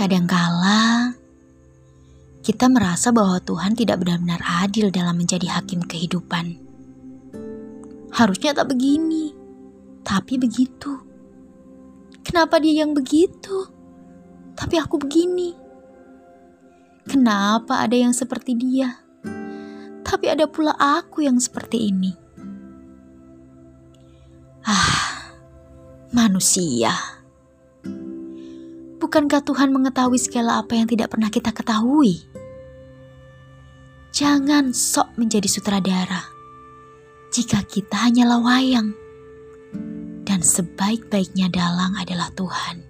Kadangkala kita merasa bahwa Tuhan tidak benar-benar adil dalam menjadi hakim kehidupan. Harusnya tak begini, tapi begitu. Kenapa dia yang begitu, tapi aku begini? Kenapa ada yang seperti dia, tapi ada pula aku yang seperti ini? Ah, manusia. Bukankah Tuhan mengetahui segala apa yang tidak pernah kita ketahui? Jangan sok menjadi sutradara jika kita hanyalah wayang, dan sebaik-baiknya dalang adalah Tuhan.